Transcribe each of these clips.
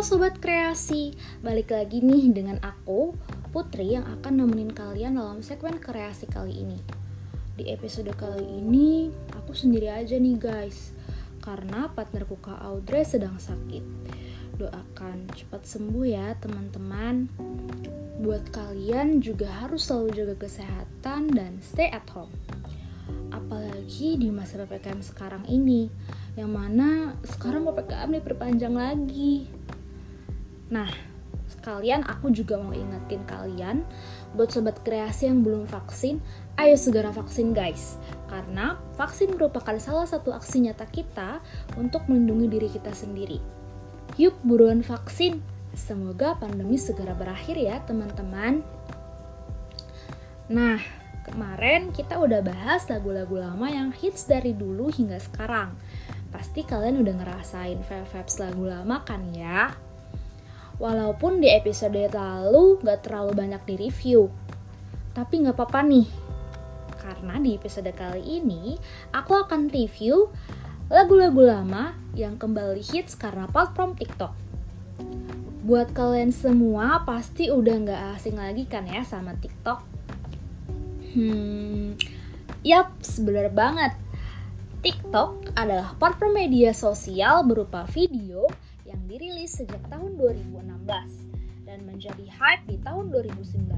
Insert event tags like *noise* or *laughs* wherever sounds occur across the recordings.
Sobat Kreasi, balik lagi nih dengan aku, Putri yang akan nemenin kalian dalam segmen kreasi kali ini. Di episode kali ini, aku sendiri aja nih guys, karena partnerku Kak Audrey sedang sakit. Doakan cepat sembuh ya teman-teman. Buat kalian juga harus selalu jaga kesehatan dan stay at home. Apalagi di masa PPKM sekarang ini, yang mana sekarang PPKM diperpanjang lagi Nah, sekalian aku juga mau ingetin kalian buat sobat kreasi yang belum vaksin, ayo segera vaksin guys. Karena vaksin merupakan salah satu aksi nyata kita untuk melindungi diri kita sendiri. Yuk buruan vaksin. Semoga pandemi segera berakhir ya teman-teman. Nah, kemarin kita udah bahas lagu-lagu lama yang hits dari dulu hingga sekarang. Pasti kalian udah ngerasain vibes lagu lama kan ya? Walaupun di episode lalu gak terlalu banyak di review. Tapi gak apa-apa nih, karena di episode kali ini aku akan review lagu-lagu lama yang kembali hits karena platform TikTok. Buat kalian semua pasti udah gak asing lagi kan ya sama TikTok? Hmm, yap, bener banget. TikTok adalah platform media sosial berupa video yang dirilis sejak tahun 2016 dan menjadi hype di tahun 2019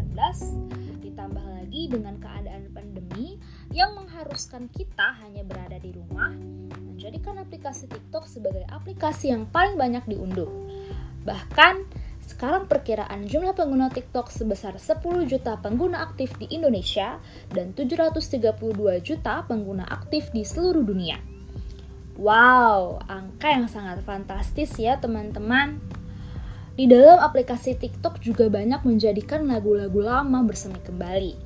ditambah lagi dengan keadaan pandemi yang mengharuskan kita hanya berada di rumah menjadikan aplikasi TikTok sebagai aplikasi yang paling banyak diunduh. Bahkan sekarang perkiraan jumlah pengguna TikTok sebesar 10 juta pengguna aktif di Indonesia dan 732 juta pengguna aktif di seluruh dunia. Wow, angka yang sangat fantastis ya teman-teman. Di dalam aplikasi TikTok juga banyak menjadikan lagu-lagu lama bersemi kembali.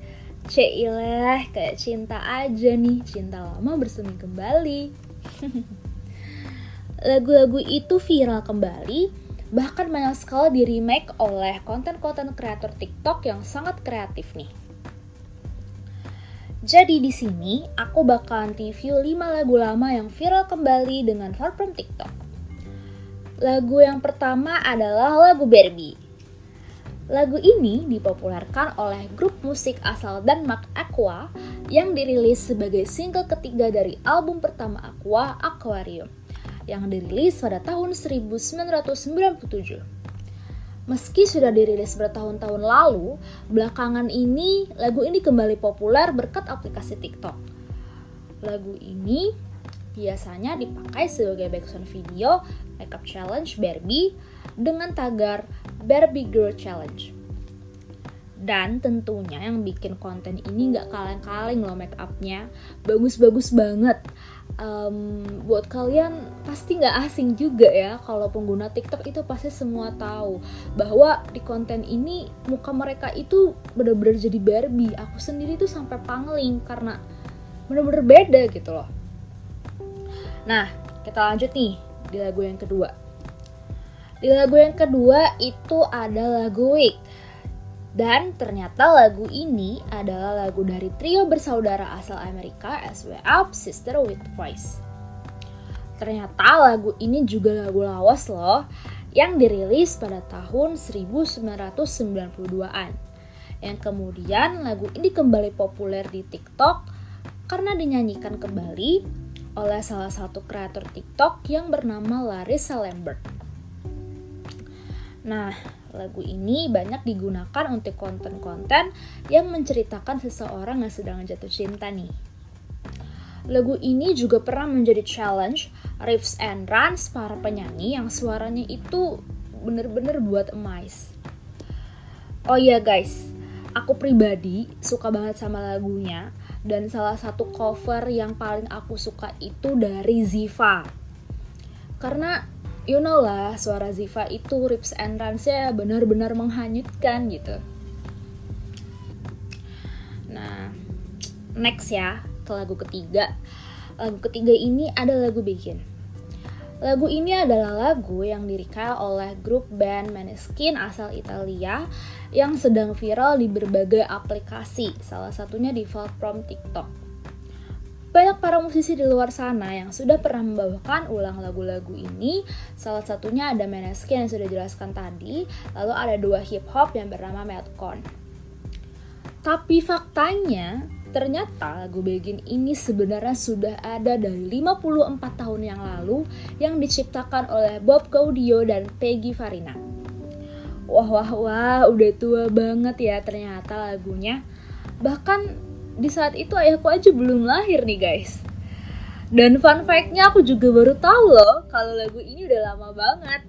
Ceilah, kayak cinta aja nih, cinta lama bersemi kembali. *laughs* Lagu-lagu itu viral kembali, bahkan banyak sekali di remake oleh konten-konten kreator TikTok yang sangat kreatif nih. Jadi di sini aku bakalan review 5 lagu lama yang viral kembali dengan platform TikTok. Lagu yang pertama adalah lagu Barbie. Lagu ini dipopulerkan oleh grup musik asal Denmark Aqua yang dirilis sebagai single ketiga dari album pertama Aqua, Aquarium, yang dirilis pada tahun 1997. Meski sudah dirilis bertahun-tahun lalu, belakangan ini lagu ini kembali populer berkat aplikasi TikTok. Lagu ini biasanya dipakai sebagai background video makeup challenge Barbie dengan tagar Barbie Girl Challenge. Dan tentunya yang bikin konten ini nggak kaleng-kaleng loh make upnya, bagus-bagus banget um, buat kalian pasti nggak asing juga ya kalau pengguna TikTok itu pasti semua tahu bahwa di konten ini muka mereka itu bener-bener jadi Barbie. Aku sendiri tuh sampai pangling karena bener-bener beda gitu loh. Nah, kita lanjut nih di lagu yang kedua. Di lagu yang kedua itu ada lagu Week dan ternyata lagu ini adalah lagu dari trio bersaudara asal Amerika SW Up Sister with Voice. Ternyata lagu ini juga lagu lawas loh yang dirilis pada tahun 1992-an. Yang kemudian lagu ini kembali populer di TikTok karena dinyanyikan kembali oleh salah satu kreator TikTok yang bernama Larissa Lambert. Nah, lagu ini banyak digunakan untuk konten-konten yang menceritakan seseorang yang sedang jatuh cinta nih. Lagu ini juga pernah menjadi challenge riffs and runs para penyanyi yang suaranya itu bener-bener buat emas. Oh iya guys, aku pribadi suka banget sama lagunya dan salah satu cover yang paling aku suka itu dari Ziva. Karena you know lah suara Ziva itu rips and runs-nya benar-benar menghanyutkan gitu. Nah, next ya ke lagu ketiga. Lagu ketiga ini ada lagu Begin. Lagu ini adalah lagu yang direka oleh grup band Maneskin asal Italia yang sedang viral di berbagai aplikasi, salah satunya di platform TikTok. Banyak para musisi di luar sana yang sudah pernah membawakan ulang lagu-lagu ini. Salah satunya ada Maneskin yang sudah jelaskan tadi, lalu ada dua hip hop yang bernama Meltcon. Tapi faktanya, ternyata lagu Begin ini sebenarnya sudah ada dari 54 tahun yang lalu yang diciptakan oleh Bob Gaudio dan Peggy Farina. Wah wah wah, udah tua banget ya ternyata lagunya. Bahkan di saat itu ayahku aja belum lahir nih guys. Dan fun fact-nya aku juga baru tahu loh kalau lagu ini udah lama banget.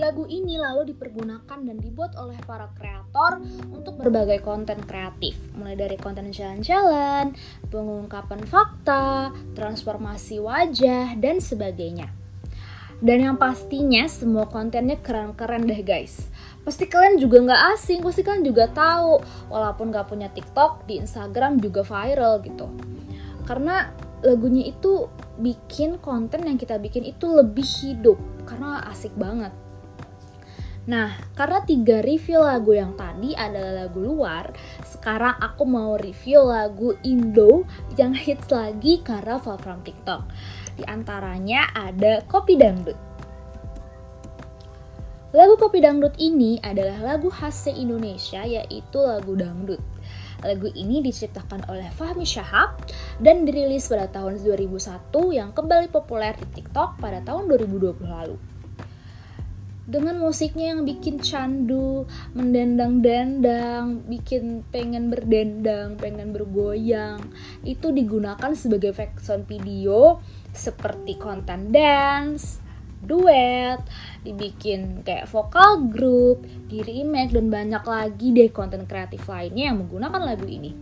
Lagu ini lalu dipergunakan dan dibuat oleh para kreator untuk berbagai konten kreatif, mulai dari konten jalan-jalan, pengungkapan fakta, transformasi wajah, dan sebagainya. Dan yang pastinya semua kontennya keren-keren deh guys. Pasti kalian juga nggak asing pasti kalian juga tahu. Walaupun nggak punya TikTok di Instagram juga viral gitu. Karena lagunya itu bikin konten yang kita bikin itu lebih hidup. Karena asik banget Nah, karena tiga review lagu yang tadi adalah lagu luar, sekarang aku mau review lagu Indo yang hits lagi karena from TikTok. Di antaranya ada Kopi Dangdut. Lagu Kopi Dangdut ini adalah lagu khas Indonesia yaitu lagu dangdut. Lagu ini diciptakan oleh Fahmi Syahab dan dirilis pada tahun 2001 yang kembali populer di TikTok pada tahun 2020 lalu. Dengan musiknya yang bikin candu, mendendang-dendang, bikin pengen berdendang, pengen bergoyang, itu digunakan sebagai background video seperti konten dance, duet, dibikin kayak vokal grup, di remake dan banyak lagi deh konten kreatif lainnya yang menggunakan lagu ini.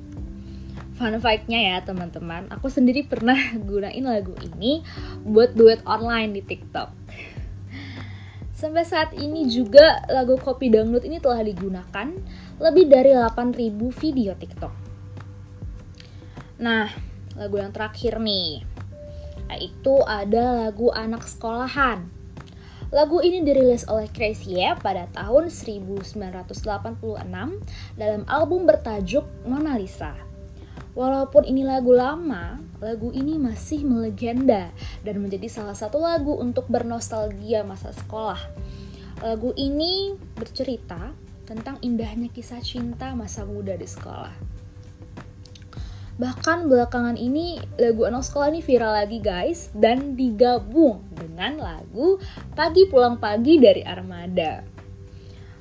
Fun fact-nya ya teman-teman, aku sendiri pernah *laughs* gunain lagu ini buat duet online di TikTok. Sampai saat ini juga lagu Kopi Dangdut ini telah digunakan lebih dari 8000 video TikTok. Nah, lagu yang terakhir nih, yaitu ada lagu anak sekolahan. Lagu ini dirilis oleh Crazy pada tahun 1986 dalam album bertajuk Mona Lisa. Walaupun ini lagu lama, lagu ini masih melegenda dan menjadi salah satu lagu untuk bernostalgia masa sekolah. Lagu ini bercerita tentang indahnya kisah cinta masa muda di sekolah. Bahkan belakangan ini lagu anak sekolah ini viral lagi guys dan digabung dengan lagu Pagi Pulang Pagi dari Armada.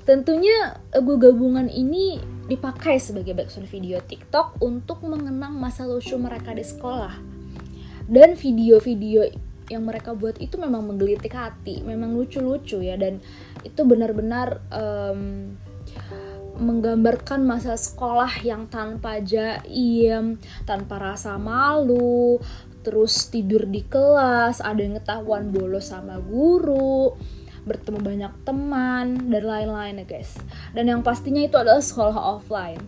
Tentunya lagu gabungan ini dipakai sebagai background video TikTok untuk mengenang masa lucu mereka di sekolah. Dan video-video yang mereka buat itu memang menggelitik hati, memang lucu-lucu ya dan itu benar-benar um, menggambarkan masa sekolah yang tanpa jaim, tanpa rasa malu, terus tidur di kelas, ada yang ketahuan bolos sama guru, bertemu banyak teman, dan lain-lain ya guys. Dan yang pastinya itu adalah sekolah offline.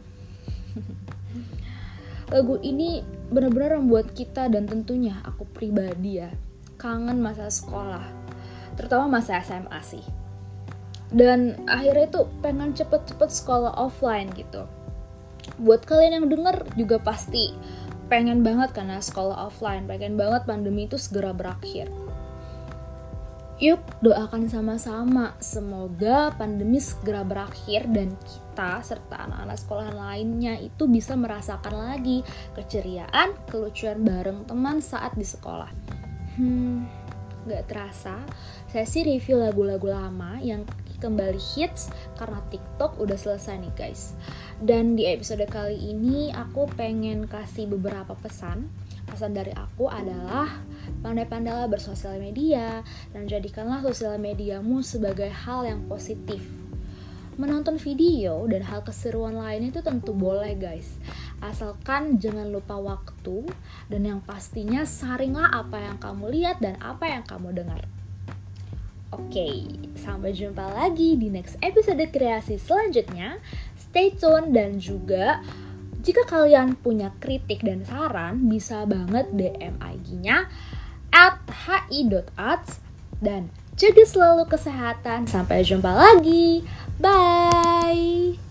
*laughs* Lagu ini benar-benar membuat kita dan tentunya aku pribadi ya, kangen masa sekolah. Terutama masa SMA sih dan akhirnya itu pengen cepet-cepet sekolah offline gitu buat kalian yang denger juga pasti pengen banget karena sekolah offline pengen banget pandemi itu segera berakhir Yuk doakan sama-sama semoga pandemi segera berakhir dan kita serta anak-anak sekolahan lainnya itu bisa merasakan lagi keceriaan, kelucuan bareng teman saat di sekolah. Hmm, gak terasa, sesi review lagu-lagu lama yang kembali hits karena TikTok udah selesai nih guys. Dan di episode kali ini aku pengen kasih beberapa pesan. Pesan dari aku adalah pandai-pandailah bersosial media dan jadikanlah sosial mediamu sebagai hal yang positif. Menonton video dan hal keseruan lain itu tentu boleh guys Asalkan jangan lupa waktu dan yang pastinya saringlah apa yang kamu lihat dan apa yang kamu dengar Oke, sampai jumpa lagi di next episode kreasi selanjutnya. Stay tune dan juga jika kalian punya kritik dan saran, bisa banget DM IG-nya at hi.arts dan jaga selalu kesehatan. Sampai jumpa lagi. Bye.